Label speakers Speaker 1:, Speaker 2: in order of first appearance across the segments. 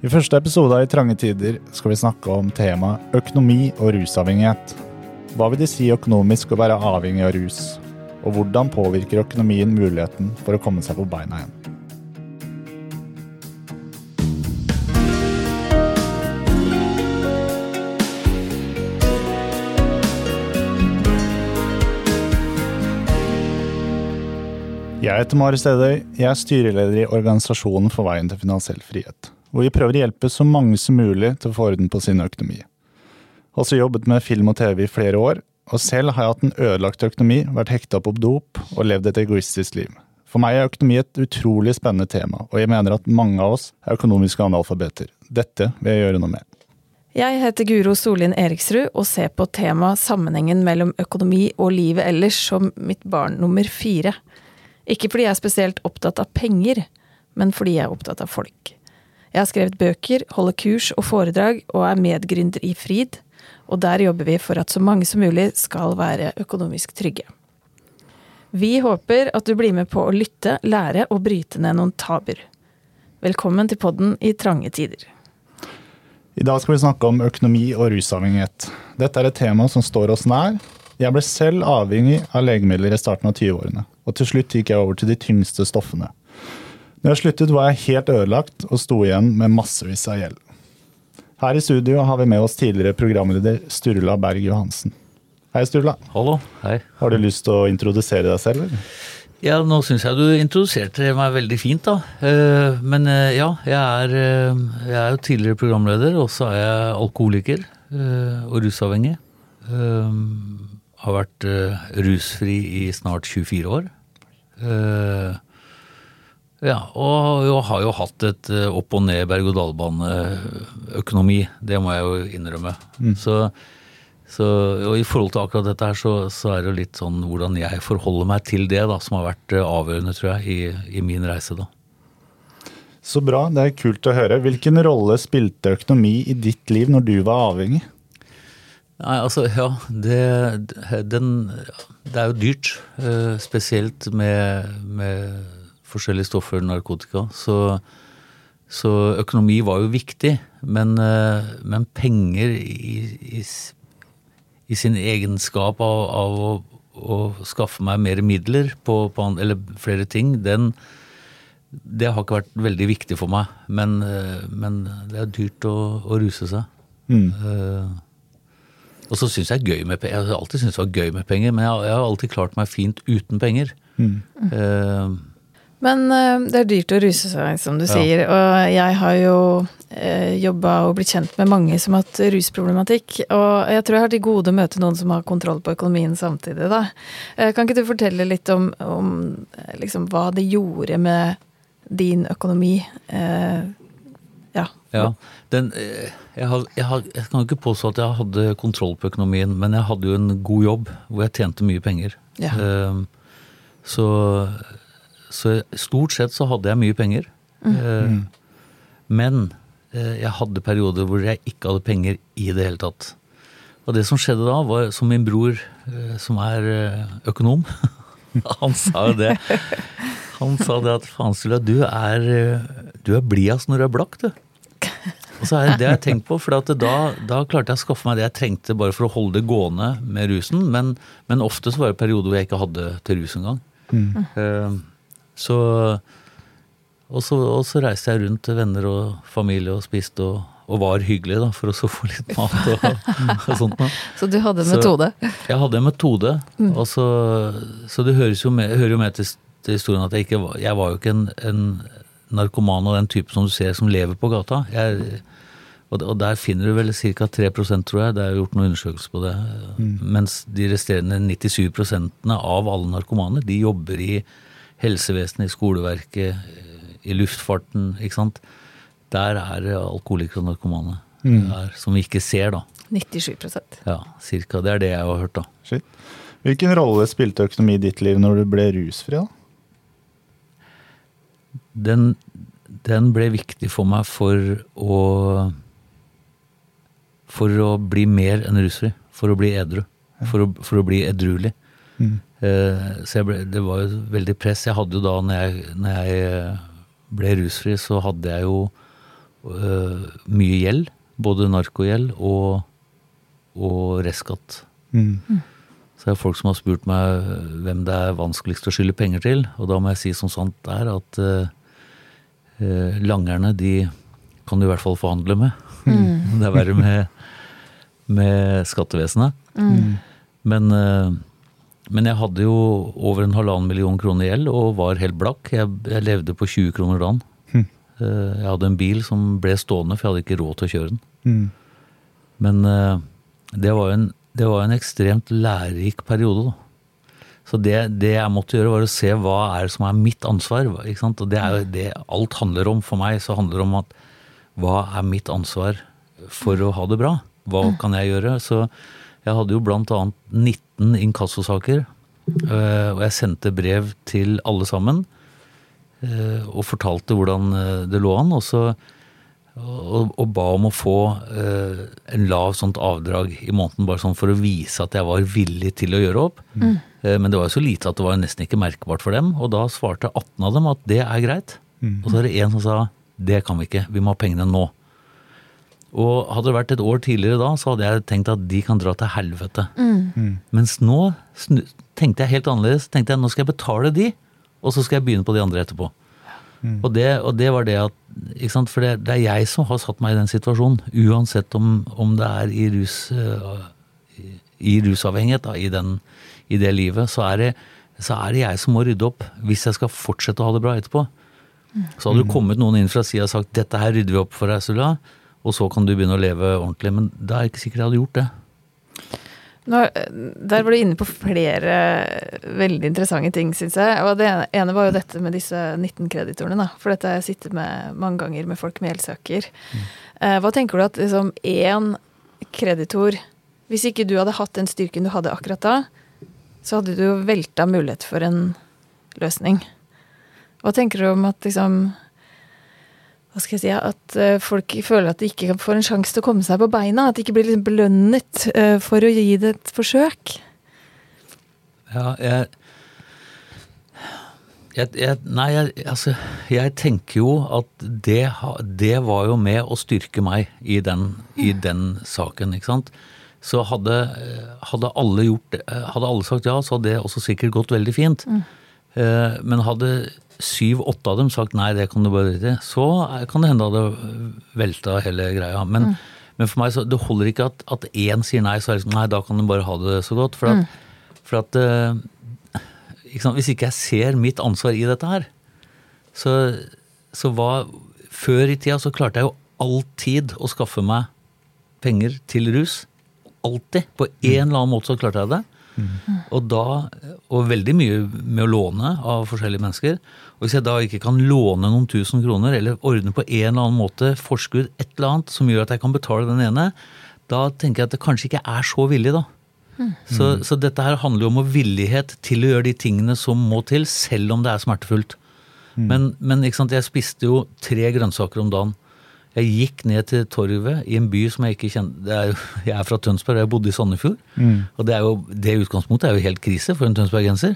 Speaker 1: I første episode av I trange tider skal vi snakke om temaet økonomi og rusavhengighet. Hva vil det si økonomisk å være avhengig av rus? Og hvordan påvirker økonomien muligheten for å komme seg på beina igjen? Jeg heter Mari Stedøy. Jeg er styreleder i Organisasjonen for veien til finansiell frihet. Hvor vi prøver å hjelpe så mange som mulig til å få orden på sin økonomi. Også jobbet med film og TV i flere år, og selv har jeg hatt en ødelagt økonomi, vært hekta opp dop og levd et egoistisk liv. For meg er økonomi et utrolig spennende tema, og jeg mener at mange av oss er økonomiske analfabeter. Dette vil jeg gjøre noe med.
Speaker 2: Jeg heter Guro Solin Eriksrud og ser på temaet sammenhengen mellom økonomi og livet ellers som mitt barn nummer fire. Ikke fordi jeg er spesielt opptatt av penger, men fordi jeg er opptatt av folk. Jeg har skrevet bøker, holder kurs og foredrag, og er medgründer i Frid, og der jobber vi for at så mange som mulig skal være økonomisk trygge. Vi håper at du blir med på å lytte, lære og bryte ned noen tabuer. Velkommen til podden i trange tider.
Speaker 1: I dag skal vi snakke om økonomi og rusavhengighet. Dette er et tema som står oss nær. Jeg ble selv avhengig av legemidler i starten av 20-årene, og til slutt gikk jeg over til de tyngste stoffene. Når jeg sluttet, var jeg helt ødelagt og sto igjen med massevis av gjeld. Her i studio har vi med oss tidligere programleder Sturla Berg Johansen. Hei, Sturla.
Speaker 3: Hallo. Hei.
Speaker 1: Har du lyst til å introdusere deg selv? Eller?
Speaker 3: Ja, nå syns jeg du introduserte meg veldig fint, da. Eh, men eh, ja, jeg er, eh, jeg er jo tidligere programleder, og så er jeg alkoholiker og rusavhengig. Har vært rusfri i snart 24 år. Ja, og jeg har jo hatt et opp og ned berg-og-dal-bane-økonomi. Det må jeg jo innrømme. Mm. Så, så, og I forhold til akkurat dette her, så, så, er det jo litt sånn hvordan jeg forholder meg til det, da, som har vært avgjørende, tror jeg, i, i min reise. da.
Speaker 1: Så bra, det er kult å høre. Hvilken rolle spilte økonomi i ditt liv når du var avhengig?
Speaker 3: Nei, altså, ja, det, den, det er jo dyrt. Spesielt med, med forskjellige stoffer, narkotika. Så, så, økonomi var jo viktig. Men, eh, men penger i, i, i, sin egenskap av, av å, å, skaffe meg mer midler på, på, eller flere ting, den, det har ikke vært veldig viktig for meg. Men, eh, men det er dyrt å, å ruse seg. Mm. Uh, og så syns jeg gøy med penger. Jeg har alltid syntes det var gøy med penger, men jeg, jeg, har alltid klart meg fint uten penger. Mm. Uh,
Speaker 2: men uh, det er dyrt å ruse seg, som du ja. sier. Og jeg har jo uh, jobba og blitt kjent med mange som har hatt rusproblematikk. Og jeg tror jeg har til gode å møte noen som har kontroll på økonomien samtidig, da. Uh, kan ikke du fortelle litt om, om liksom, hva det gjorde med din økonomi? Uh, ja.
Speaker 3: ja. Den, jeg, har, jeg, har, jeg, kan ikke påstå at jeg hadde kontroll på økonomien, men jeg hadde jo en god jobb hvor jeg tjente mye penger. Ja. så så stort sett så hadde jeg mye penger. Mm. Eh, men eh, jeg hadde perioder hvor jeg ikke hadde penger i det hele tatt. Og det som skjedde da, var som min bror, eh, som er økonom, han sa jo det. Han sa det at faen Sula, du er, du er blidest når du er blakk, du. Og så er det det jeg har tenkt på, for da, da, klarte jeg å skaffe meg det jeg trengte bare for å holde det gående med rusen. Men, men ofte så var det perioder hvor jeg ikke hadde til rus engang. Mm. Uh, så og så, og så, reiste jeg rundt til venner og familie og spiste og, og var hyggelig, da, for å få litt mat og, og sånt. Da.
Speaker 2: Så du hadde en metode?
Speaker 3: Jeg hadde en metode. Mm. Og så, så det høres jo med, hører jo med til, til, historien at jeg ikke Jeg var jo ikke en, en narkoman av den type som du ser som lever på gata. Jeg, og, og, der finner du vel ca. 3% tror jeg. Det er gjort noen undersøkelser på det. Mm. Mens de resterende 97% av alle narkomane, de jobber i helsevesenet, i skoleverket, i luftfarten. ikke sant? Der er alkoholikere og narkomane. Mm. Der, som vi ikke ser, da.
Speaker 2: 97%
Speaker 3: Ja, cirka. Det er det jeg har hørt, da.
Speaker 1: Shit. Hvilken rolle spilte økonomi i ditt liv når du ble rusfri? da?
Speaker 3: Den, den ble viktig for meg for å For å bli mer enn rusfri. For å bli edru. For å, for å bli edruelig. Mm. Eh, så ble, det var jo veldig press. Jeg hadde jo da, når jeg, når jeg, eh, ble rusfri, så hadde jeg jo øh, mye gjeld. Både narkogjeld og, og restskatt.
Speaker 1: Mm.
Speaker 3: Så det er folk som har spurt meg hvem det er vanskeligst å skylde penger til. Og da må jeg si som sant er at eh, eh, langerne, de kan du i hvert fall forhandle med. Det er verre med, med skattevesenet. Men, eh, men jeg hadde jo over en halvannen million kroner i gjeld og var helt blakk. Jeg, jeg levde på 20 kroner dagen.
Speaker 1: Hm.
Speaker 3: Jeg hadde en bil som ble stående, for jeg hadde ikke råd til å kjøre den.
Speaker 1: Mm.
Speaker 3: Men eh, det var en, det var en ekstremt lærerik periode, da. Så det, det jeg måtte gjøre, var å se hva er det som er mitt ansvar. Ikke sant? Og det er jo det alt handler om for meg. Så handler det om at hva er mitt ansvar for å ha det bra? Hva kan jeg gjøre? Så jeg hadde jo blant annet 19 inkassosaker. eh, Og jeg sendte brev til alle sammen eh, og fortalte hvordan eh, det lå an. Og så og, og ba om å få eh, en lav sånt avdrag i måneden, bare sånn for å vise at jeg var villig til å gjøre opp. Eh, men det var jo så lite at det var nesten ikke merkbart for dem. Og da svarte 18 av dem at det er greit. Og så er det en som sa det kan vi ikke, vi må ha pengene nå. Og hadde det vært et år tidligere da, så hadde jeg tenkt at de kan dra til helvete. Mens nå snu, tenkte jeg helt annerledes. Tenkte jeg nå skal jeg betale de, og så skal jeg begynne på de andre etterpå. Og, det, og det var det at ikke sant? For det, det er jeg som har satt meg i den situasjonen. Uansett om, om det er i rus uh, i- i rusavhengighet, da, i, den, i det livet, så er, det, så er det jeg som må rydde opp hvis jeg skal fortsette å ha det bra etterpå. Så hadde det kommet noen inn fra sida og sagt 'dette her rydder vi opp for deg, Sulla', og så kan du begynne å leve ordentlig. Men da er ikke sikkert jeg hadde gjort det.
Speaker 2: Nå, der var du inne på flere veldig interessante ting, syns jeg. Og det ene- var jo dette med disse 19-kreditorene, da. For dette har jeg sittet med mange ganger med folk med gjeldssaker. Mm. hva tenker du at liksom én kreditor Hvis ikke du hadde hatt den styrken du hadde akkurat da, så hadde du jo velta mulighet for en løsning. Hva tenker du om at liksom hva skal jeg si, At eh, folk føler at de ikke får en sjanse til å komme seg på beina? At de ikke blir liksom belønnet eh, for å gi det et forsøk?
Speaker 3: Ja, jeg, jeg, jeg Nei, jeg, altså, jeg tenker jo at det, det var jo med å styrke meg i den, i den saken, ikke sant. Så hadde, hadde alle gjort hadde alle sagt ja, så hadde det også sikkert gått veldig fint. Mm. Men hadde syv-åtte av dem sagt nei, det kan du bare drite i, så kan det hende at det velta hele greia. Men, men for meg så det holder ikke at, at én sier nei, så er det liksom nei, da kan du bare ha det så godt. For at, for at eh, ikke sant? Hvis ikke jeg ser mitt ansvar i dette her, så, så hva Før i tida så klarte jeg jo alltid å skaffe meg penger til rus. Alltid. På en eller annen måte så klarte jeg det. Og da, og veldig mye med å låne av forskjellige mennesker. Og hvis jeg da ikke kan låne noen tusen kroner, eller ordne på en eller annen måte forskudd et eller annet som gjør at jeg kan betale den ene, da tenker jeg at det kanskje ikke er så villig, da. Så, så dette her handler jo om villighet til å gjøre de tingene som må til, selv om det er smertefullt. Men, men sant, jeg spiste jo tre grønnsaker om dagen. Jeg gikk ned til torvet i en by som jeg ikke kjenner er jo, Jeg er fra Tønsberg, og jeg bodde i Sandefjord. Og det er jo, det utgangspunktet er jo helt krise for en tønsbergenser.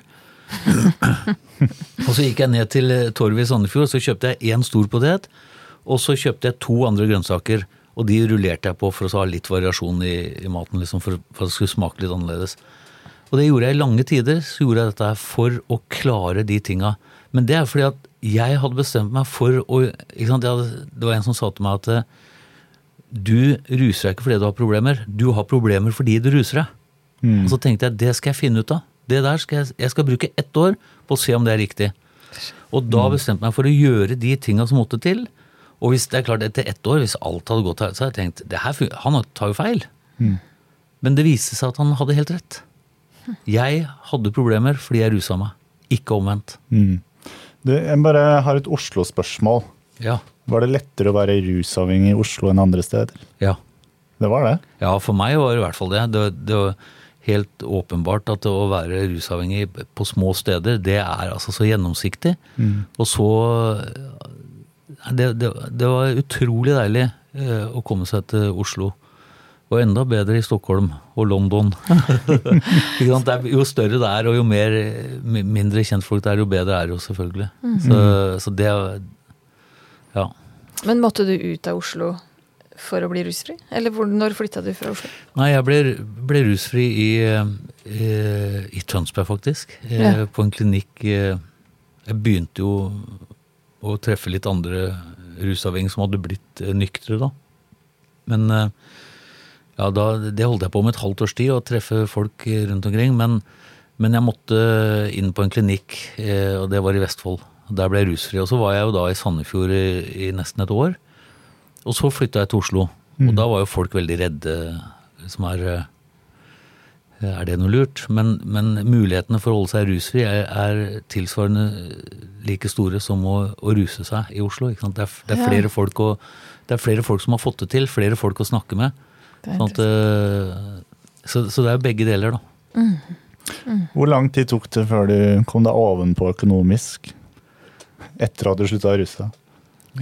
Speaker 3: og så gikk jeg ned til eh, torvet i Sandefjord, og så kjøpte jeg én stor potet. Og så kjøpte jeg to andre grønnsaker, og de rullerte jeg på for å ha litt variasjon i, i maten. Liksom for, for at det skulle smake litt annerledes. Og det gjorde jeg i lange tider. Så gjorde jeg dette her for å klare de tinga. Men det er fordi at jeg hadde bestemt meg for å sant? Hadde, Det var en som sa til meg at eh, du ruser deg ikke fordi du har problemer, du har problemer fordi du ruser deg. Og så tenkte jeg det skal jeg finne ut av. Det der skal jeg, jeg skal bruke ett år på å se om det er riktig. Og da bestemte jeg meg for å gjøre de tinga som måtte til. Og hvis det er klart etter ett år, hvis alt hadde gått her, så hadde jeg tenkt det her, han tar jo feil. Men det viste seg at han hadde helt rett. Jeg hadde problemer fordi jeg rusa meg, ikke omvendt.
Speaker 1: Mm. Du, jeg bare har et Oslo-spørsmål.
Speaker 3: Ja.
Speaker 1: Var det lettere å være rusavhengig i Oslo enn andre steder?
Speaker 3: Ja.
Speaker 1: Det var det?
Speaker 3: Ja, for meg var det i hvert fall det. Det, det helt åpenbart at å være rusavhengig på små steder, det er altså så gjennomsiktig. Og så det, det, det var utrolig deilig eh, å komme seg til Oslo. Og enda bedre i Stockholm og London. Jo større det er, og jo mer, mi- mindre kjentfolk det er, jo bedre er det jo selvfølgelig. Så, så det Ja.
Speaker 2: Men måtte du ut av Oslo for å bli rusfri? Eller hvor, når flytta du fra Oslo?
Speaker 3: Nei, jeg ble, ble rusfri i, i, i, Tønsberg, faktisk. Eh, ja. På en klinikk eh, Jeg begynte jo å treffe litt andre rusavhengige som hadde blitt eh, nyktre, da. Men ja, da, det holdt jeg på med et halvt års tid, å treffe folk rundt omkring. Men, men jeg måtte inn på en klinikk, og det var i Vestfold. Der ble jeg rusfri. Og så var jeg jo da i Sandefjord i, i nesten et år. Og så flytta jeg til Oslo. Mm. Og da var jo folk veldig redde. Som er eh, Er det noe lurt? Men, men mulighetene for å holde seg rusfri er, er tilsvarende like store som å, å ruse seg i Oslo. Det er, det, er ja. folk å, det, er, flere folk som har fått det til. Flere folk å snakke med. Sånn at, eh, så, så, det er begge deler, da. Mm.
Speaker 1: Mm. Hvor lang tid tok det før du kom deg ovenpå økonomisk? Etter at du slutta å ruse deg?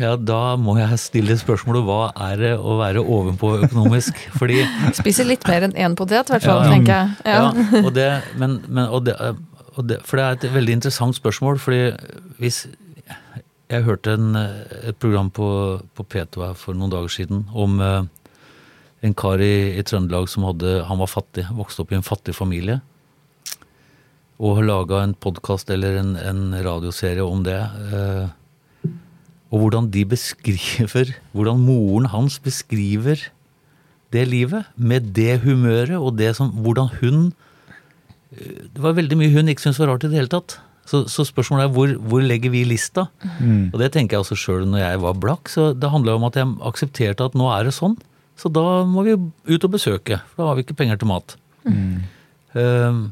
Speaker 3: Ja, da må jeg stille spørsmålet hva er det å være ovenpå økonomisk? Fordi
Speaker 2: Spiser litt mer enn én potet, i hvert fall, ja, tenker jeg.
Speaker 3: Ja, ja og det, men, men, og det, og det, for det er et veldig interessant spørsmål. fordi hvis Jeg hørte en, et program på, på P2 her for noen dager siden om uh, en kar i, i, Trøndelag som hadde, han var fattig, vokste opp i en fattig familie. Og har laga en podkast eller en, en, radioserie om det. Uh, og hvordan de beskriver Hvordan moren hans beskriver det livet. Med det humøret og det som Hvordan hun Det var veldig mye hun ikke syntes var rart i det hele tatt. Så, så spørsmålet er hvor, hvor, legger vi lista? Mm. Og det tenker jeg også sjøl når jeg var blakk. Så det handla om at jeg aksepterte at nå er det sånn. Så da må vi ut og besøke. For da har vi ikke penger til mat. Mm. Um,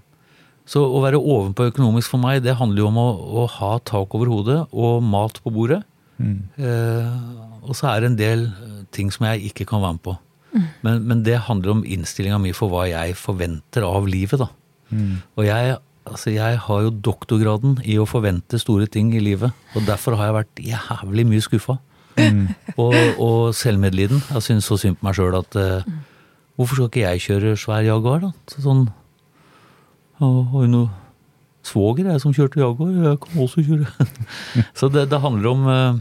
Speaker 3: så å være ovenpå økonomisk for meg, det handler jo om å, å ha tak over hodet og mat på bordet. Mm. Uh, og så er det en del eh, ting som jeg ikke kan være med på. Mm. Men, men, det handler om innstillinga mi for hva jeg forventer av livet, da. Mm. Og jeg, altså jeg har jo doktorgraden i å forvente store ting i livet. Og derfor har jeg vært jævlig mye skuffa. Mm. og, og, selvmedliden. Jeg syns så synd på meg sjøl at eh, Hvorfor skal ikke jeg kjøre svær Jaguar, da? Sånn Har du noe svoger jeg som kjørte Jaguar, jeg kan også kjøre. så det, det, handler om eh,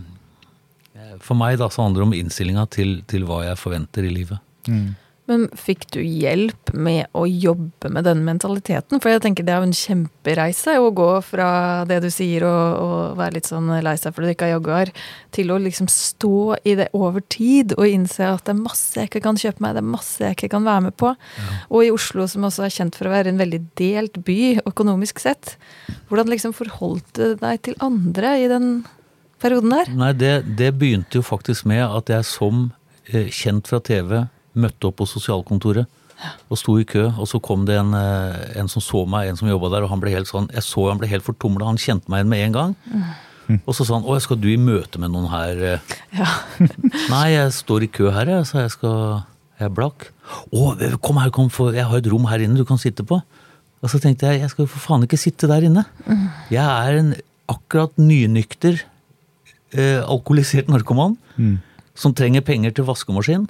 Speaker 3: For meg da, så handler det om innstillinga til, til, hva jeg forventer i livet. Mm.
Speaker 2: Men fikk du hjelp med å jobbe med den mentaliteten? For jeg tenker det er jo en kjempereise å gå fra det du sier og, og være litt sånn lei seg fordi du ikke har Jaguar, til å liksom stå i det over tid og innse at det er masse jeg ikke kan kjøpe meg, det er masse jeg ikke kan være med på. Ja. Og i Oslo, som også er kjent for å være en veldig delt by økonomisk sett, hvordan liksom forholdt du deg til andre i den perioden der?
Speaker 3: Nei, det, det begynte jo faktisk med at jeg som eh, kjent fra TV møtte opp på sosialkontoret og sto i kø. Og så kom det en, eh, en som så meg, en som jobba der, og han ble helt sånn Jeg så han ble helt fortumla. Han kjente meg igjen med en gang. Mm. Og så sa han 'Å, skal du i møte med noen her?' Ja. 'Nei, jeg står i kø her, jeg', sa jeg. skal Jeg er blakk. 'Å, kom her, kom, for jeg har et rom her inne du kan sitte på'. Og så tenkte jeg jeg skal jo for faen ikke sitte der inne. Mm. Jeg er en akkurat nynykter, eh, alkoholisert narkoman mm. som trenger penger til vaskemaskin.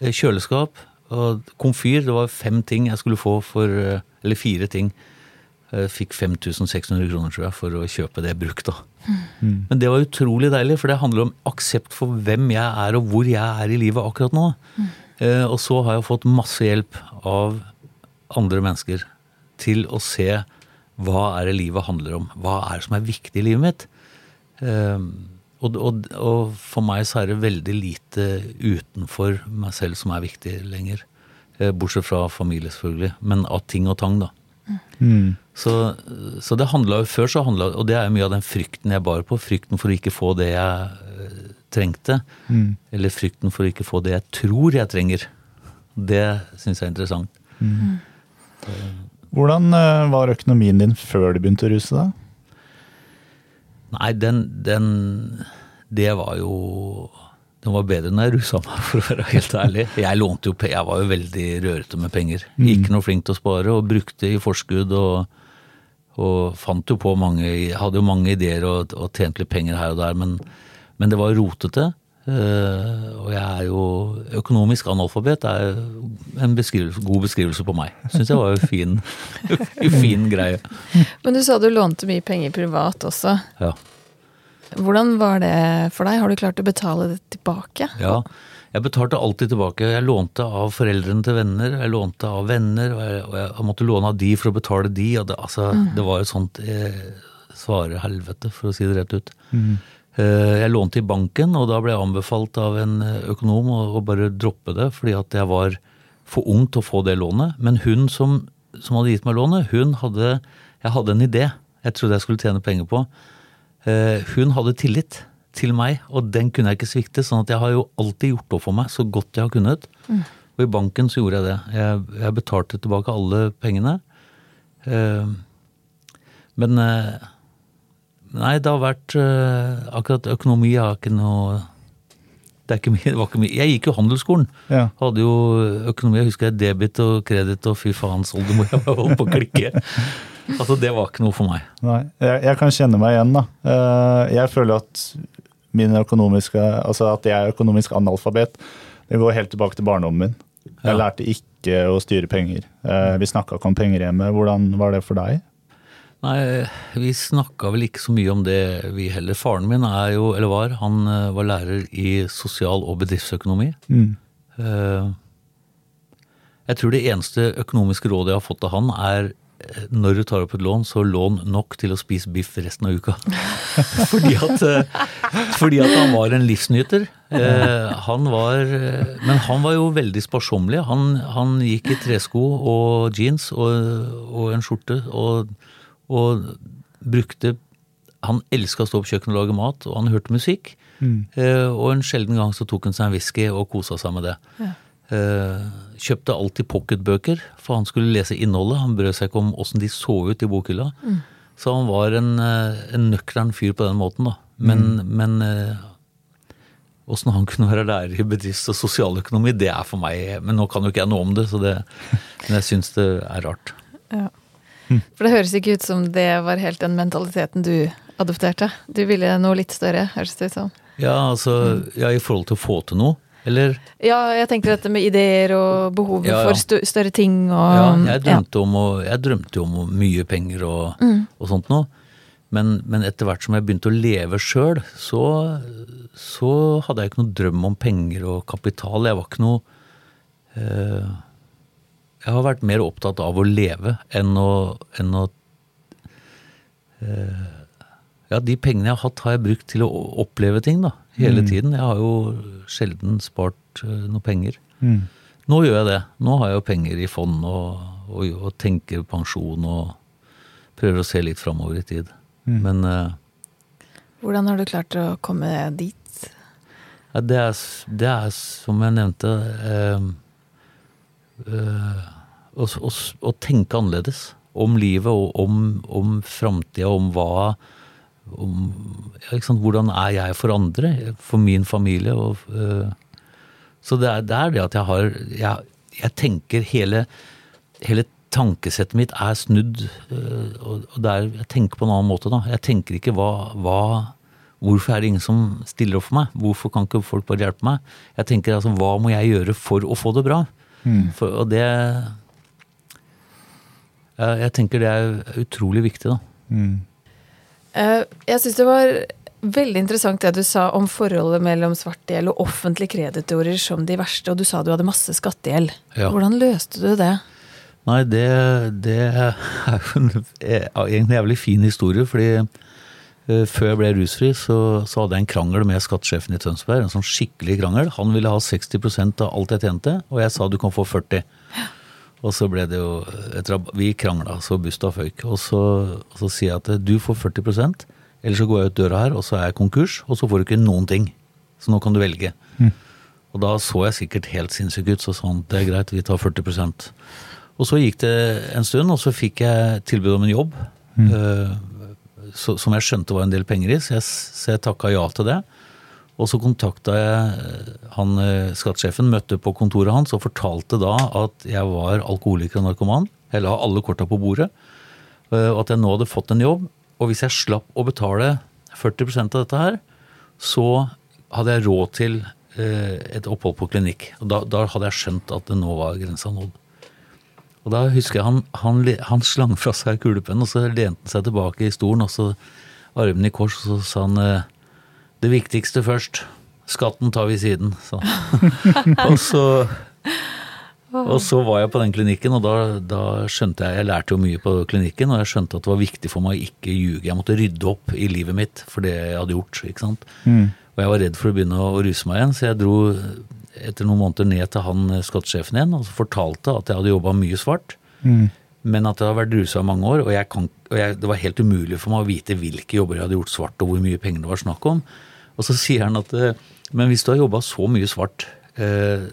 Speaker 3: Eh, kjøleskap og komfyr. Det var fem ting jeg skulle få for eh, Eller fire ting. Jeg fikk 5600 kroner, tror jeg, for å kjøpe det brukt. da. Mm. Men det var utrolig deilig, for det handler om aksept for hvem jeg er, og hvor jeg er i livet akkurat nå. Mm. Eh, og så har jeg fått masse hjelp av andre mennesker til å se hva er det livet handler om. Hva er det som er viktig i livet mitt? Eh, og, og, og, for meg så er det veldig lite utenfor meg selv som er viktig lenger. Eh, bortsett fra familie, selvfølgelig. Men av ting og tang, da. Mm. Så, så, det handla jo før så handla Og det er mye av den frykten jeg bar på. Frykten for å ikke få det jeg uh, trengte. Mm. Eller frykten for å ikke få det jeg tror jeg trenger. Det syns jeg er interessant. Mm.
Speaker 1: Hvordan uh, var økonomien din før du begynte å ruse deg?
Speaker 3: Nei, den, den Det var jo Den var bedre enn jeg rusa meg, for å være helt ærlig. Jeg lånte jo Jeg var jo veldig rørete med penger. Mm. Ikke noe flink til å spare, og brukte i forskudd og, og fant jo på mange Hadde jo mange ideer og, og tjente litt penger her og der, men, men det var rotete. Uh, og jeg er jo økonomisk analfabet. Det er en beskrivelse, god beskrivelse på meg. Syns jeg var en fin, fin greie.
Speaker 2: Men du sa du lånte mye penger privat også.
Speaker 3: Ja.
Speaker 2: Hvordan var det for deg? Har du klart å betale det tilbake?
Speaker 3: Ja, jeg betalte alltid tilbake. Jeg lånte av foreldrene til venner, jeg lånte av venner, og jeg, og jeg måtte låne av de for å betale de. og Det, altså, mm. det var et sånt eh, svare helvete, for å si det rett ut. Mm. Eh, jeg lånte i banken, og da ble jeg anbefalt av en økonom å, bare droppe det, fordi at jeg var for ung til å få det lånet. Men hun som, som hadde gitt meg lånet, hun hadde Jeg hadde en idé jeg trodde jeg skulle tjene penger på. Eh, hun hadde tillit til meg, og den kunne jeg ikke svikte. sånn at jeg har jo alltid gjort opp for meg så godt jeg har kunnet. Mm. Og i banken så gjorde jeg det. Jeg, jeg betalte tilbake alle pengene. Eh, men eh, Nei, det har vært Akkurat økonomi har ikke noe det, ikke mye, det, var ikke mye. Jeg gikk jo handelsskolen. Ja. Hadde jo økonomi. Jeg husker jeg debit og kreditt og fy faens oldemor. Jeg holdt på å klikke. Altså, det var ikke noe for meg.
Speaker 1: Nei, jeg, jeg kan kjenne meg igjen, da. Eh, jeg føler at min økonomiske Altså at jeg er økonomisk analfabet, det går helt tilbake til barndommen min. Jeg ja. lærte ikke å styre penger. Eh, vi snakka ikke om penger hjemme. Hvordan var det for deg?
Speaker 3: Nei, vi snakka vel ikke så mye om det, vi heller. Faren min er jo, eller var, han eh, var lærer i sosial- og bedriftsøkonomi. Mm. Jeg tror det eneste økonomiske rådet jeg har fått av han, er når du tar opp et lån, så lån nok til å spise biff resten av uka. fordi, at, eh, fordi at han var en livsnyter. Eh, han var Men han var jo veldig sparsommelig. Han, han gikk i tresko og jeans og, og en skjorte og, og, brukte Han elska å stå på kjøkkenet og lage mat, og han hørte musikk. Mm. Eh, og en sjelden gang så tok han seg en whisky og kosa seg med det. Ja. Eh, kjøpte alltid pocketbøker, for han skulle lese innholdet. Han brød seg ikke om åssen de så ut i bokhylla. Mm. Så han var en, eh, en nøktern fyr på den måten, da. Men, mm. men åssen han kunne være lærer i bedrifts- og sosialøkonomi, det er for meg Men nå kan jo ikke jeg noe om det, så det, men jeg syns det er rart. Ja.
Speaker 2: For det høres ikke ut som det var helt den mentaliteten du adopterte. Du ville noe litt større, høres det ut som.
Speaker 3: Ja, altså, ja, i forhold til å få til noe. Eller?
Speaker 2: Ja, jeg tenker dette med ideer og behovet ja, ja. for større ting og
Speaker 3: Ja, jeg drømte, om, å, jeg drømte om mye penger og, mm. og sånt noe. Men, men, etter hvert som jeg begynte å leve sjøl, så, så, hadde jeg ikke noe drøm om penger og kapital. Jeg var ikke noe eh, Jeg har vært mer opptatt av å leve enn å, enn å eh, Ja, de pengene jeg har hatt, har jeg brukt til å oppleve ting, da hele mm. tiden. Jeg har jo sjelden spart uh, noe penger. Mm. Nå gjør jeg det. Nå har jeg jo penger i fond og, og, og tenker pensjon og prøver å se litt framover i tid. Mm. Men uh,
Speaker 2: Hvordan har du klart å komme dit?
Speaker 3: Ja, det, er, det, er, som jeg nevnte uh, å, å, å, tenke annerledes. Om livet og om, om framtida, om hva om ja, hvordan er jeg for andre, for min familie. Og, uh, så det er, det er, det at jeg har Jeg, jeg tenker hele, hele tankesettet mitt er snudd. Uh, og er, jeg tenker på en annen måte, da. Jeg tenker ikke hva, hva Hvorfor er det ingen som stiller opp for meg? Hvorfor kan ikke folk bare hjelpe meg? Jeg tenker altså, hva må jeg gjøre for å få det bra? Mm. For, og det jeg, tenker det er utrolig viktig, da. Mm.
Speaker 2: Eh, jeg syns det var veldig interessant det du sa om forholdet mellom svartgjeld og offentlige kreditorer som de verste, og du sa du hadde masse skattegjeld. Ja. Hvordan løste du det?
Speaker 3: Nei, det, det er jo en, egentlig jævlig fin historie, fordi uh, før jeg ble rusfri, så, så, hadde jeg en krangel med skattesjefen i Tønsberg. En sånn skikkelig krangel. Han ville ha 60% av alt jeg tjente, og jeg sa du kan få 40 og så ble det jo etter at Vi krangla så busta føyk. Og så, og så, sier jeg at du får 40% ellers så går jeg ut døra her, og så er jeg konkurs, og så får du ikke noen ting. Så nå kan du velge. Mm. Og da så jeg sikkert helt sinnssyk ut, så sånn, det er greit, vi tar 40% Og så gikk det en stund, og så fikk jeg tilbud om en jobb. Mm. Uh, så, som jeg skjønte var en del penger i, så jeg, så jeg takka ja til det. Og så kontakta jeg eh, han eh, skattesjefen, møtte på kontoret hans og fortalte da at jeg var alkoholiker og narkoman. Jeg la alle korta på bordet. Eh, og at jeg nå hadde fått en jobb. Og hvis jeg slapp å betale 40% av dette her, så hadde jeg råd til et opphold på klinikk. Og da, da hadde jeg skjønt at det nå var grensa nådd. Og da husker jeg han, han, han slang fra seg kulepennen, og så lente han seg tilbake i stolen, og så armene i kors, og så sa han Det viktigste først. Skatten tar vi siden. Så. og, så, og så var jeg på den klinikken, og da, da, skjønte jeg Jeg lærte jo mye på klinikken, og jeg skjønte at det var viktig for meg å ikke ljuge. Jeg måtte rydde opp i livet mitt for det jeg hadde gjort. ikke sant? Mm. Og jeg var redd for å begynne å ruse meg igjen, så jeg dro etter noen måneder ned til han skattesjefen igjen og fortalte at jeg hadde jobba mye svart. Mm. Men at jeg har vært rusa i mange år, og, kan, og jeg, det var helt umulig for meg å vite hvilke jobber jeg hadde gjort svart, og hvor mye penger det var snakk om. Og så sier han at men hvis du har jobba så mye svart eh,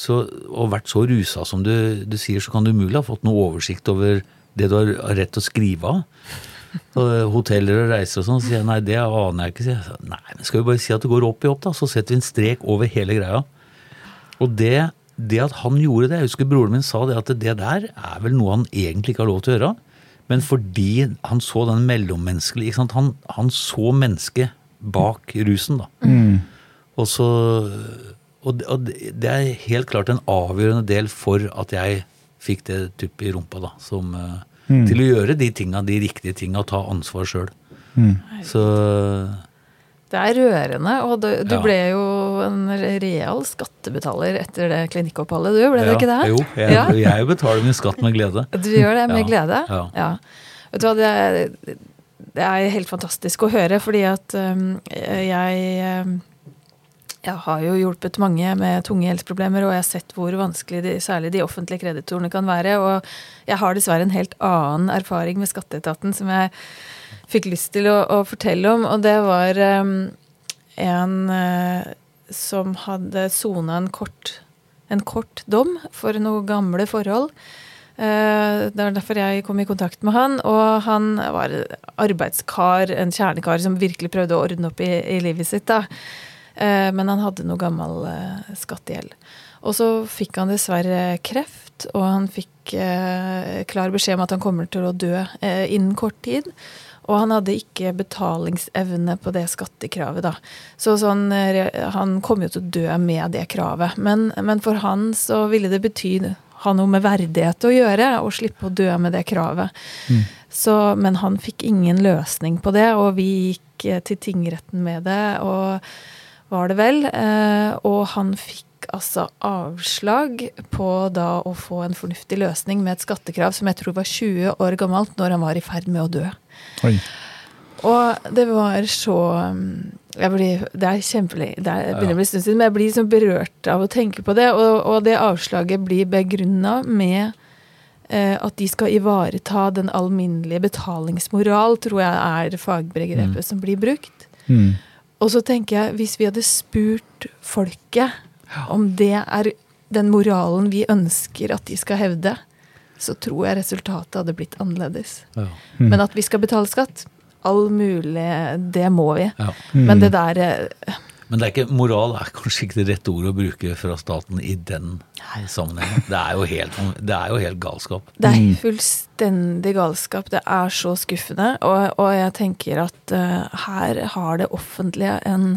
Speaker 3: så, og vært så rusa som du, du, sier, så kan du umulig ha fått noe oversikt over det du har rett til å skrive av. Hoteller og reiser og sånn. Så sier jeg nei, det aner jeg ikke. Så jeg, nei, men skal vi bare si at det går opp i opp, da. Så setter vi en strek over hele greia. Og det, det at han gjorde det Jeg husker broren min sa det at det der er vel noe han egentlig ikke har lov til å gjøre. Men fordi han så den mellommenneskelige han, han, så mennesket bak rusen, da. Mm. Og så og det er helt klart en avgjørende del for at jeg fikk det tuppet i rumpa, da. Som, eh, mm. Til å gjøre de tinga, de riktige tinga, og ta ansvar sjøl. Mm. Så
Speaker 2: Det er rørende, og du, du ja. ble jo en real skattebetaler etter det klinikkoppholdet, du? Ble ja, det ikke det?
Speaker 3: Jo, jeg, ja. jeg, betaler min skatt med glede.
Speaker 2: Du gjør det med glede? Ja. Vet du hva, det, det, er helt fantastisk å høre, fordi at jeg jeg har jo hjulpet mange med tunge helseproblemer, og jeg har sett hvor vanskelig de, særlig de offentlige kreditorene kan være. Og jeg har dessverre en helt annen erfaring med skatteetaten som jeg fikk lyst til å, å fortelle om. Og det var um, en uh, som hadde sona en en kort dom for noen gamle forhold. Uh, det var derfor jeg kom i kontakt med han. Og han var arbeidskar, en kjernekar som virkelig prøvde å ordne opp i, i livet sitt. da. Eh, men han hadde noe gammel eh, skattegjeld. Og så fikk han dessverre kreft, og han fikk eh, klar beskjed om at han kommer til å dø innen kort tid. Og han hadde ikke betalingsevne på det skattekravet, da. Så sånn, han kom jo til å dø med det kravet. Men, men, for han så ville det bety ha noe med verdighet å gjøre, og slippe å dø med det kravet. Mm. Så, men han fikk ingen løsning på det, og vi gikk til tingretten med det. og var det vel. Eh, og han fikk altså avslag på da å få en fornuftig løsning med et skattekrav som jeg tror var 20 år gammelt når han var i ferd med å dø. Oi. Og det var så blir, Det er kjempelenge Det er, begynner å bli stund siden, men jeg blir liksom berørt av å tenke på det. Og, og det avslaget blir begrunna med eh, at de skal ivareta den alminnelige betalingsmoral, tror jeg er fagbegrepet mm. som blir brukt. Mm. Og så tenker jeg, hvis vi hadde spurt folket om det er den moralen vi ønsker at de skal hevde, så tror jeg resultatet hadde blitt annerledes. Ja. Mm. Men at vi skal betale skatt, all mulig, det må vi. Ja. Mm. Men det der eh,
Speaker 3: men det er ikke, moral er kanskje ikke det rette ordet å bruke fra staten i den sammenhengen. Det er jo helt, det er jo helt galskap.
Speaker 2: Det er mm. fullstendig galskap. Det er så skuffende. Og, og jeg tenker at uh, her har det offentlige en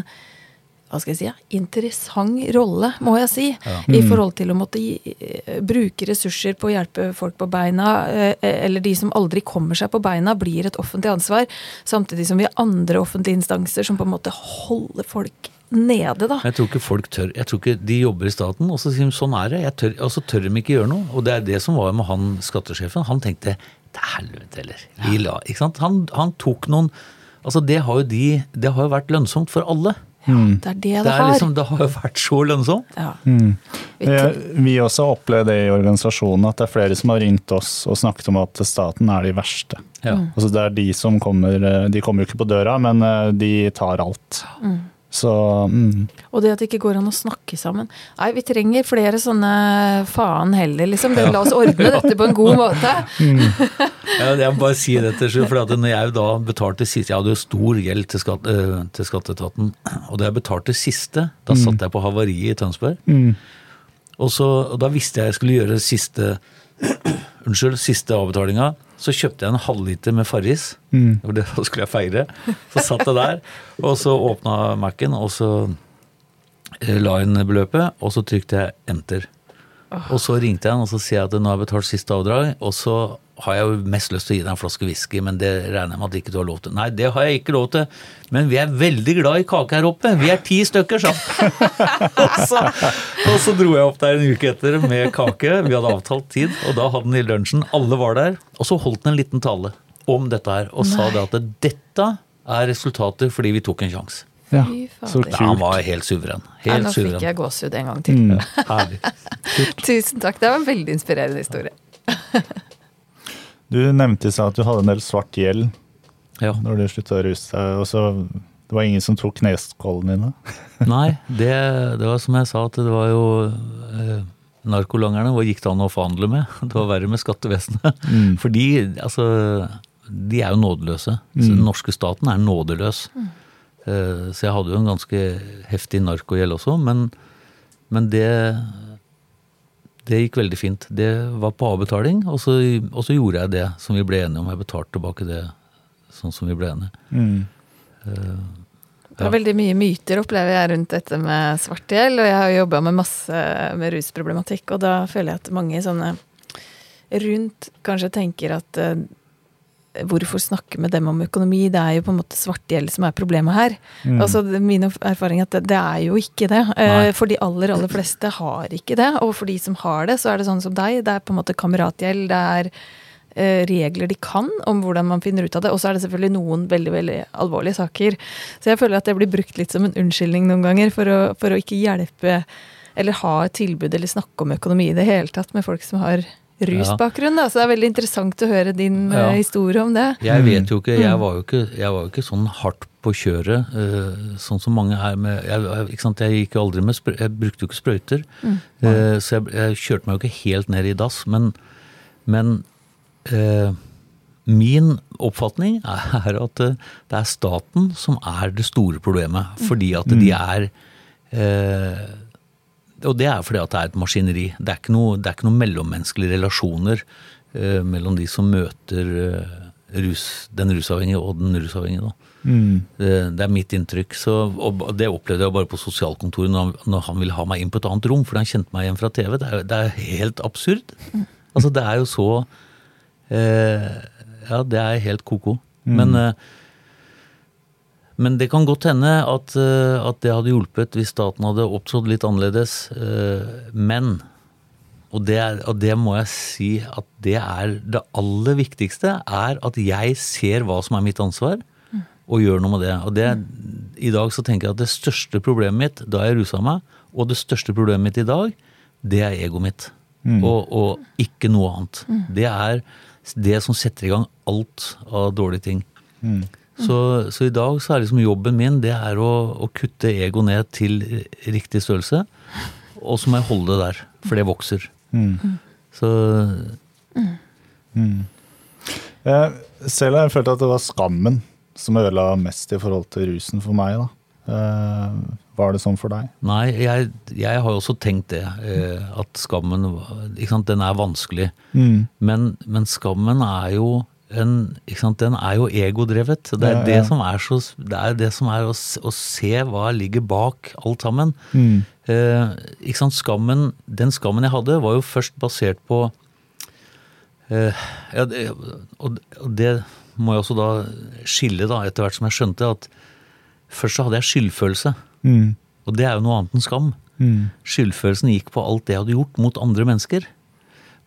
Speaker 2: hva skal jeg si, interessant rolle, må jeg si, ja. mm. i forhold til å måtte gi, eh, bruke ressurser på å hjelpe folk på beina, eh, eller de som aldri kommer seg på beina, blir et offentlig ansvar, samtidig som vi har andre offentlige instanser som på en måte holder folk nede, da.
Speaker 3: Jeg tror ikke folk tør. Jeg tror ikke De jobber i staten, og så sier de sånn er det. Og så tør de ikke gjøre noe. Og det er det som var med han skattesjefen. Han tenkte til helvete heller. Ja. Han, han, tok noen Altså det har jo de Det har jo vært lønnsomt for alle.
Speaker 2: Ja, mm. det er det det, det er
Speaker 3: har. Liksom, det har jo vært så lønnsomt. Ja.
Speaker 1: Mm. Vi, har også har opplevd det i organisasjonen, at det er flere som har ringt oss og snakket om at staten er de verste. Ja. Altså det er de som kommer De kommer jo ikke på døra, men eh, de tar alt. Mm. Så, mm.
Speaker 2: Og det at det ikke går an å snakke sammen. Nei, vi trenger flere sånne faen heller, liksom. Det, la oss ordne dette på en god måte. Mm.
Speaker 3: ja, jeg må bare si det til slutt, for at når jeg da betalte siste Jeg hadde jo stor gjeld til, skatt, øh, til skatteetaten. Og da jeg betalte siste, da mm. satt jeg på havariet i Tønsberg. Mm. Og, så, og da visste jeg jeg skulle gjøre siste Unnskyld, siste avbetalinga så kjøpte jeg en halvliter med Farris. Mm. Det skulle jeg feire. Så satt jeg der, og så åpna Mac-en, og så eh, la inn beløpet, og så trykte jeg enter. Og så ringte jeg han og så sier jeg at nå har jeg betalt siste avdrag. Og så har jeg jo mest lyst til å gi deg en flaske whisky, men det regner jeg med at ikke du har lov til. Nei, det har jeg ikke lov til, men vi er veldig glad i kake her oppe. Vi er ti stykker, sa så, og så dro jeg opp der en uke etter med kake. Vi hadde avtalt tid, og da hadde han i lunsjen. Alle var der. Og så holdt han en liten tale om dette her, og Nei. sa det at dette er resultatet fordi vi tok en sjanse.
Speaker 1: Ja, så kult.
Speaker 3: han var helt suveren. Helt
Speaker 2: Nå fikk jeg gåsehud en gang til. Mm. Tusen takk. Det var en veldig inspirerende historie.
Speaker 1: du nevnte i at du hadde en del svart gjeld
Speaker 3: ja.
Speaker 1: når du slutta å ruse deg. og så det var ingen som tok kneskålene dine?
Speaker 3: Nei, det, det, var som jeg sa, at det var jo eh, Narkolangerne, hva gikk det an å forhandle med? Det var verre med skattevesenet. Mm. For de, altså, de er jo nådeløse. Mm. den norske staten er nådeløs. Mm. Eh, så jeg hadde jo en ganske heftig narkogjeld også, men, men det, det gikk veldig fint. Det var på avbetaling, og så, og så, gjorde jeg det som vi ble enige om. Jeg betalte tilbake det sånn som vi ble enige. Mm.
Speaker 2: Uh, det er veldig mye myter, opplever jeg, rundt dette med svart gjeld. Og jeg har jobba med masse med rusproblematikk, og da føler jeg at mange sånne rundt kanskje tenker at uh, hvorfor snakke med dem om økonomi? Det er jo på en måte svartgjeld som er problemet her. Mm. Altså, Min erfaring er at det, det er jo ikke det. Nei. for de aller, aller fleste har ikke det. Og for de som har det, så er det sånn som deg. Det er på en måte kameratgjeld. Det er eh, regler de kan om hvordan man finner ut av det. Og så er det selvfølgelig noen veldig veldig alvorlige saker. Så jeg føler at det blir brukt litt som en unnskyldning noen ganger for å, for å ikke hjelpe eller ha et tilbud eller snakke om økonomi i det hele tatt med folk som har rusbakgrunn, da, så det er veldig interessant å høre din ja. Eh, historie om det.
Speaker 3: Jeg vet jo ikke, jeg mm. var jo ikke, jeg var jo ikke sånn hardt på kjøret, uh, sånn som mange er med jeg, ikke sant, jeg gikk jo aldri med Jeg brukte jo ikke sprøyter, mm. uh, så jeg, jeg, kjørte meg jo ikke helt ned i dass. Men, men uh, min oppfatning er at det er staten som er det store problemet. Fordi at de er er og det er fordi at det er et maskineri. Det er ikke noe, det ikke noe mellommenneskelige relasjoner eh, mellom de som møter eh, rus, den rusavhengige og den rusavhengige. Mm. Det, det, er mitt inntrykk. Så, og det opplevde jeg bare på sosialkontoret når, når, han ville ha meg inn på et annet rom fordi han kjente meg igjen fra TV. Det er, det er helt absurd. Mm. Altså, det er jo så uh, Ja, det er helt ko-ko. Mm. Men men det kan godt hende at, eh, at, det hadde hjulpet hvis staten hadde opptrådt litt annerledes. Eh, men, og det, er, og det, må jeg si at det er det aller viktigste, er at jeg ser hva som er mitt ansvar, og gjør noe med det. Og det, i dag så tenker jeg at det største problemet mitt da jeg rusa meg, og det største problemet mitt i dag, det er egoet mitt. Mm. Og, og, ikke noe annet. Mm. Det er det som setter i gang alt av dårlige ting. Mm. Så, så, i dag så er liksom jobben min det er å, å kutte ego ned til riktig størrelse. Og så må jeg holde det der, for det vokser. Mm. Så
Speaker 1: mm. Selv har jeg følt at det var skammen som ødela mest i forhold til rusen for meg. da. Eh, var det sånn for deg?
Speaker 3: Nei, jeg, jeg har jo også tenkt det. Eh, at skammen den er vanskelig. Mm. Men, men, skammen er jo en, den er jo egodrevet. Det er, ja, ja. Det, som er så, det er det som er å, å, se hva ligger bak alt sammen. Mm. Eh, sant? Skammen, den skammen jeg hadde, var jo først basert på eh, ja, det, og, og, det må jeg også da skille, da, etter hvert som jeg skjønte at først så hadde jeg skyldfølelse. Mm. Og det er jo noe annet enn skam. Mm. Skyldfølelsen gikk på alt det jeg hadde gjort mot andre mennesker.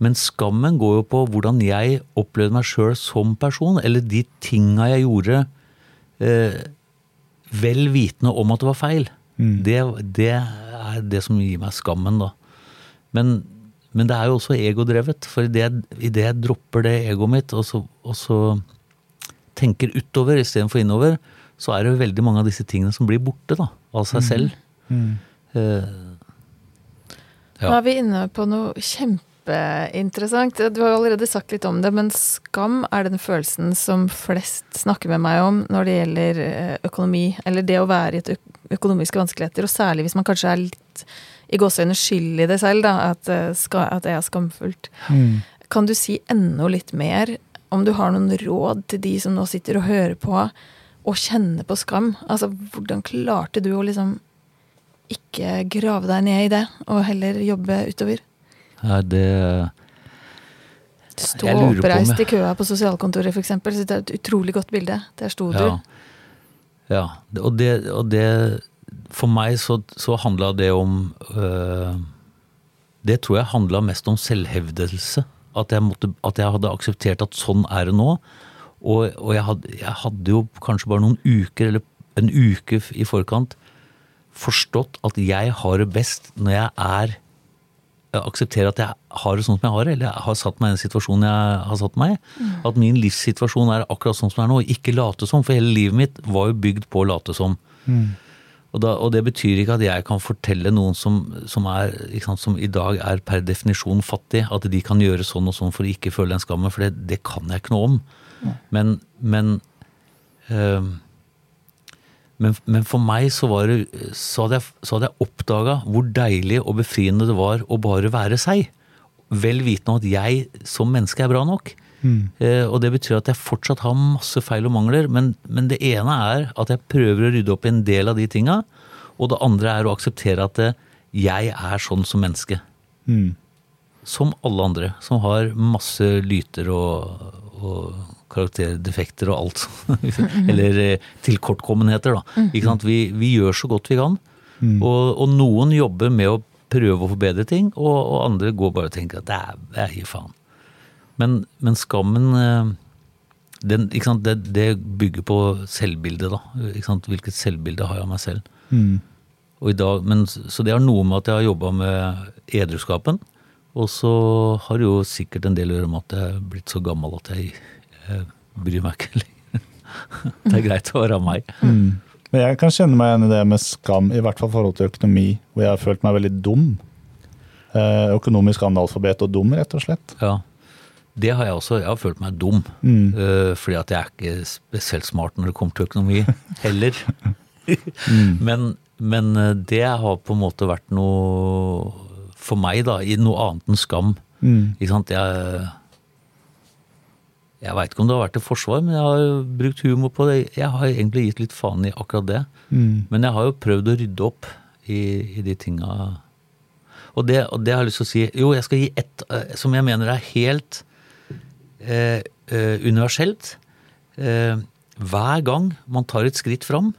Speaker 3: Men skammen går jo på hvordan jeg opplevde meg sjøl som person, eller de tinga jeg gjorde eh, vel vitende om at det var feil. Mm. Det, det, er det som gir meg skammen, da. Men, men det er jo også egodrevet. For idet jeg, jeg dropper det egoet mitt, og så, og så tenker utover istedenfor innover, så er det jo veldig mange av disse tingene som blir borte da, av seg mm. selv. Mm. Mm.
Speaker 2: Eh, ja. Nå er vi inne på noe kjempe kjempeinteressant. Du har jo allerede sagt litt om det, men skam er den følelsen som flest snakker med meg om når det gjelder eh, økonomi, eller det å være i et økonomiske vanskeligheter, og særlig hvis man kanskje er litt i gåseøyne skyld i det selv, da, at, eh, at det er skamfullt. Mm. Kan du si enda litt mer om du har noen råd til de som nå sitter og hører på, og kjenner på skam? Altså, hvordan klarte du å liksom ikke grave deg ned i det, og heller jobbe utover?
Speaker 3: Det
Speaker 2: Stå oppreist i køa på sosialkontoret, f.eks. Det er et utrolig godt bilde. Der sto du.
Speaker 3: Ja. ja. Og, det, og det For meg så, så handla det om øh, Det tror jeg handla mest om selvhevdelse. At jeg, måtte, at jeg, hadde akseptert at sånn er det nå. Og, og jeg, hadde, jeg, hadde, jo kanskje bare noen uker, eller en uke i forkant, forstått at jeg har det best når jeg er jeg aksepterer at jeg har det sånn som jeg har det, eller jeg har satt meg i den situasjonen jeg har satt meg i. Mm. At min livssituasjon er akkurat sånn som den er nå, og ikke late som. For hele livet mitt var jo bygd på å late som. Mm. Og, da, og, det betyr ikke at jeg kan fortelle noen som, som, er, sant, som, i dag er per definisjon fattig, at de kan gjøre sånn og sånn for å ikke føle den skammen. For det, det kan jeg ikke noe om. Mm. Men, men øh, men, men, for meg så, det, så hadde jeg, så hadde jeg oppdaga hvor deilig og befriende det var å bare være seg. Vel vitende om at jeg som menneske er bra nok. Mm. Eh, og det betyr at jeg fortsatt har masse feil og mangler. Men, men, det ene er at jeg prøver å rydde opp i en del av de tinga. Og det andre er å akseptere at eh, jeg er sånn som menneske. Mm. Som alle andre. Som har masse lyter og, og karakterdefekter og alt. Eller eh, tilkortkommenheter, da. Mm. Ikke sant? Vi, vi, gjør så godt vi kan. Mm. Og, og, noen jobber med å prøve å forbedre ting, og, og andre går bare og tenker at det er, er faen. Men, men, skammen eh, sant, det, det, bygger på selvbildet, da. Hvilket selvbilde har jeg av meg selv. Mm. Dag, men, så det har noe med at jeg har jobba med edruskapen. Og så har det jo sikkert en del å gjøre med at jeg er blitt så gammel at jeg jeg bryr meg ikke lenger. Det er greit å være meg.
Speaker 1: Mm. Men jeg kan kjenne meg igjen i det med skam, i hvert fall i forhold til økonomi, hvor jeg har følt meg veldig dum. Eh, økonomisk analfabet og dum, rett og slett.
Speaker 3: Ja, det har jeg også. Jeg har følt meg dum. Mm. Uh, fordi at jeg er ikke spesielt smart når det kommer til økonomi heller. mm. men, men, eh, det har på en måte vært noe for meg, da, i noe annet enn skam. Mm. Ikke sant? Jeg jeg veit ikke om det har vært et forsvar, men jeg har brukt humor på det. Jeg har egentlig gitt litt faen i akkurat det. Mm. Men jeg har jo prøvd å rydde opp i, i de tinga. Og det, og det har jeg lyst til å si Jo, jeg skal gi ett uh, som jeg mener er helt eh, universelt. universelt. hver gang man tar et skritt fram,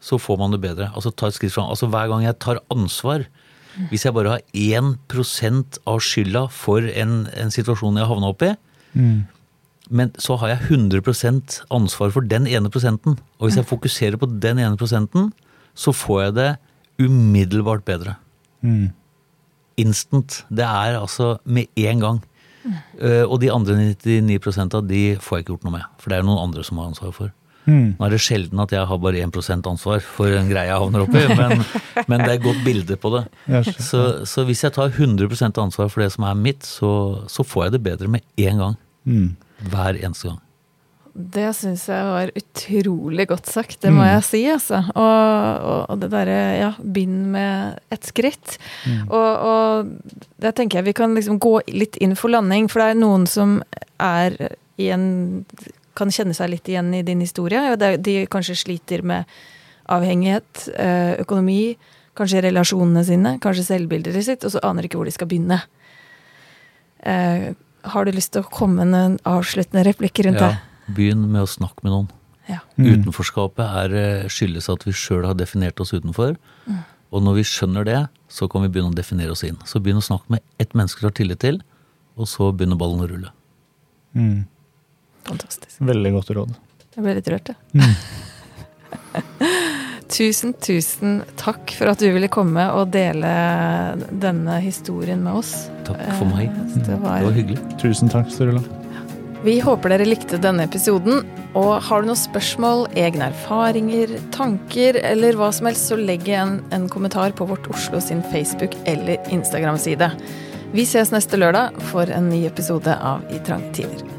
Speaker 3: så får man det bedre. Altså ta et skritt fram. Altså hver gang jeg tar ansvar. Hvis jeg bare har 1% av skylda for en, en situasjon jeg havna opp i, mm men så har jeg 100% ansvar for den ene prosenten. Og hvis jeg fokuserer på den ene prosenten, så får jeg det umiddelbart bedre. Mm. Instant. Det er altså med en gang. Mm. Uh, og de andre 99% av de får jeg ikke gjort noe med. For det er noen andre som har ansvar for. Mm. Nå er det sjelden at jeg har bare 1% ansvar for en greie jeg havner oppi, men, men det er et godt bilde på det. Så, så, hvis jeg tar 100% ansvar for det som er mitt, så, så får jeg det bedre med en gang. Mm. Hver eneste gang.
Speaker 2: Det syns jeg var utrolig godt sagt, det må mm. jeg si, altså. Og, og det derre, ja, bind med et skritt. Mm. Og, og der tenker jeg vi kan liksom gå litt inn for landing, for det er noen som er i en kan kjenne seg litt igjen i din historie. og De kanskje sliter med avhengighet, eh, økonomi, kanskje relasjonene sine, kanskje selvbildet sitt, og så aner ikke hvor de skal begynne. Har du lyst til å komme med en avsluttende replikk rundt ja,
Speaker 3: det? Begynn med å snakke med noen. Ja. Mm. Utenforskapet er, eh, skyldes at vi sjøl har definert oss utenfor. Mm. Og når vi skjønner det, så kan vi begynne å definere oss inn. Så begynn å snakke med ett menneske du har tillit til, og så begynner ballen å rulle.
Speaker 2: Mm. Fantastisk.
Speaker 1: Veldig godt råd.
Speaker 2: Jeg ble litt rørt, jeg. Ja. Tusen, tusen takk for at du ville komme og dele denne historien med oss.
Speaker 3: Takk for meg. Eh, det var, det var hyggelig.
Speaker 1: Tusen takk, Sturla.
Speaker 2: Vi håper dere likte denne episoden. Og har du noen spørsmål, egne erfaringer, tanker eller hva som helst, så legg igjen en kommentar på Vårt Oslo sin Facebook- eller Instagram-side. Vi ses neste lørdag for en ny episode av I trange tider.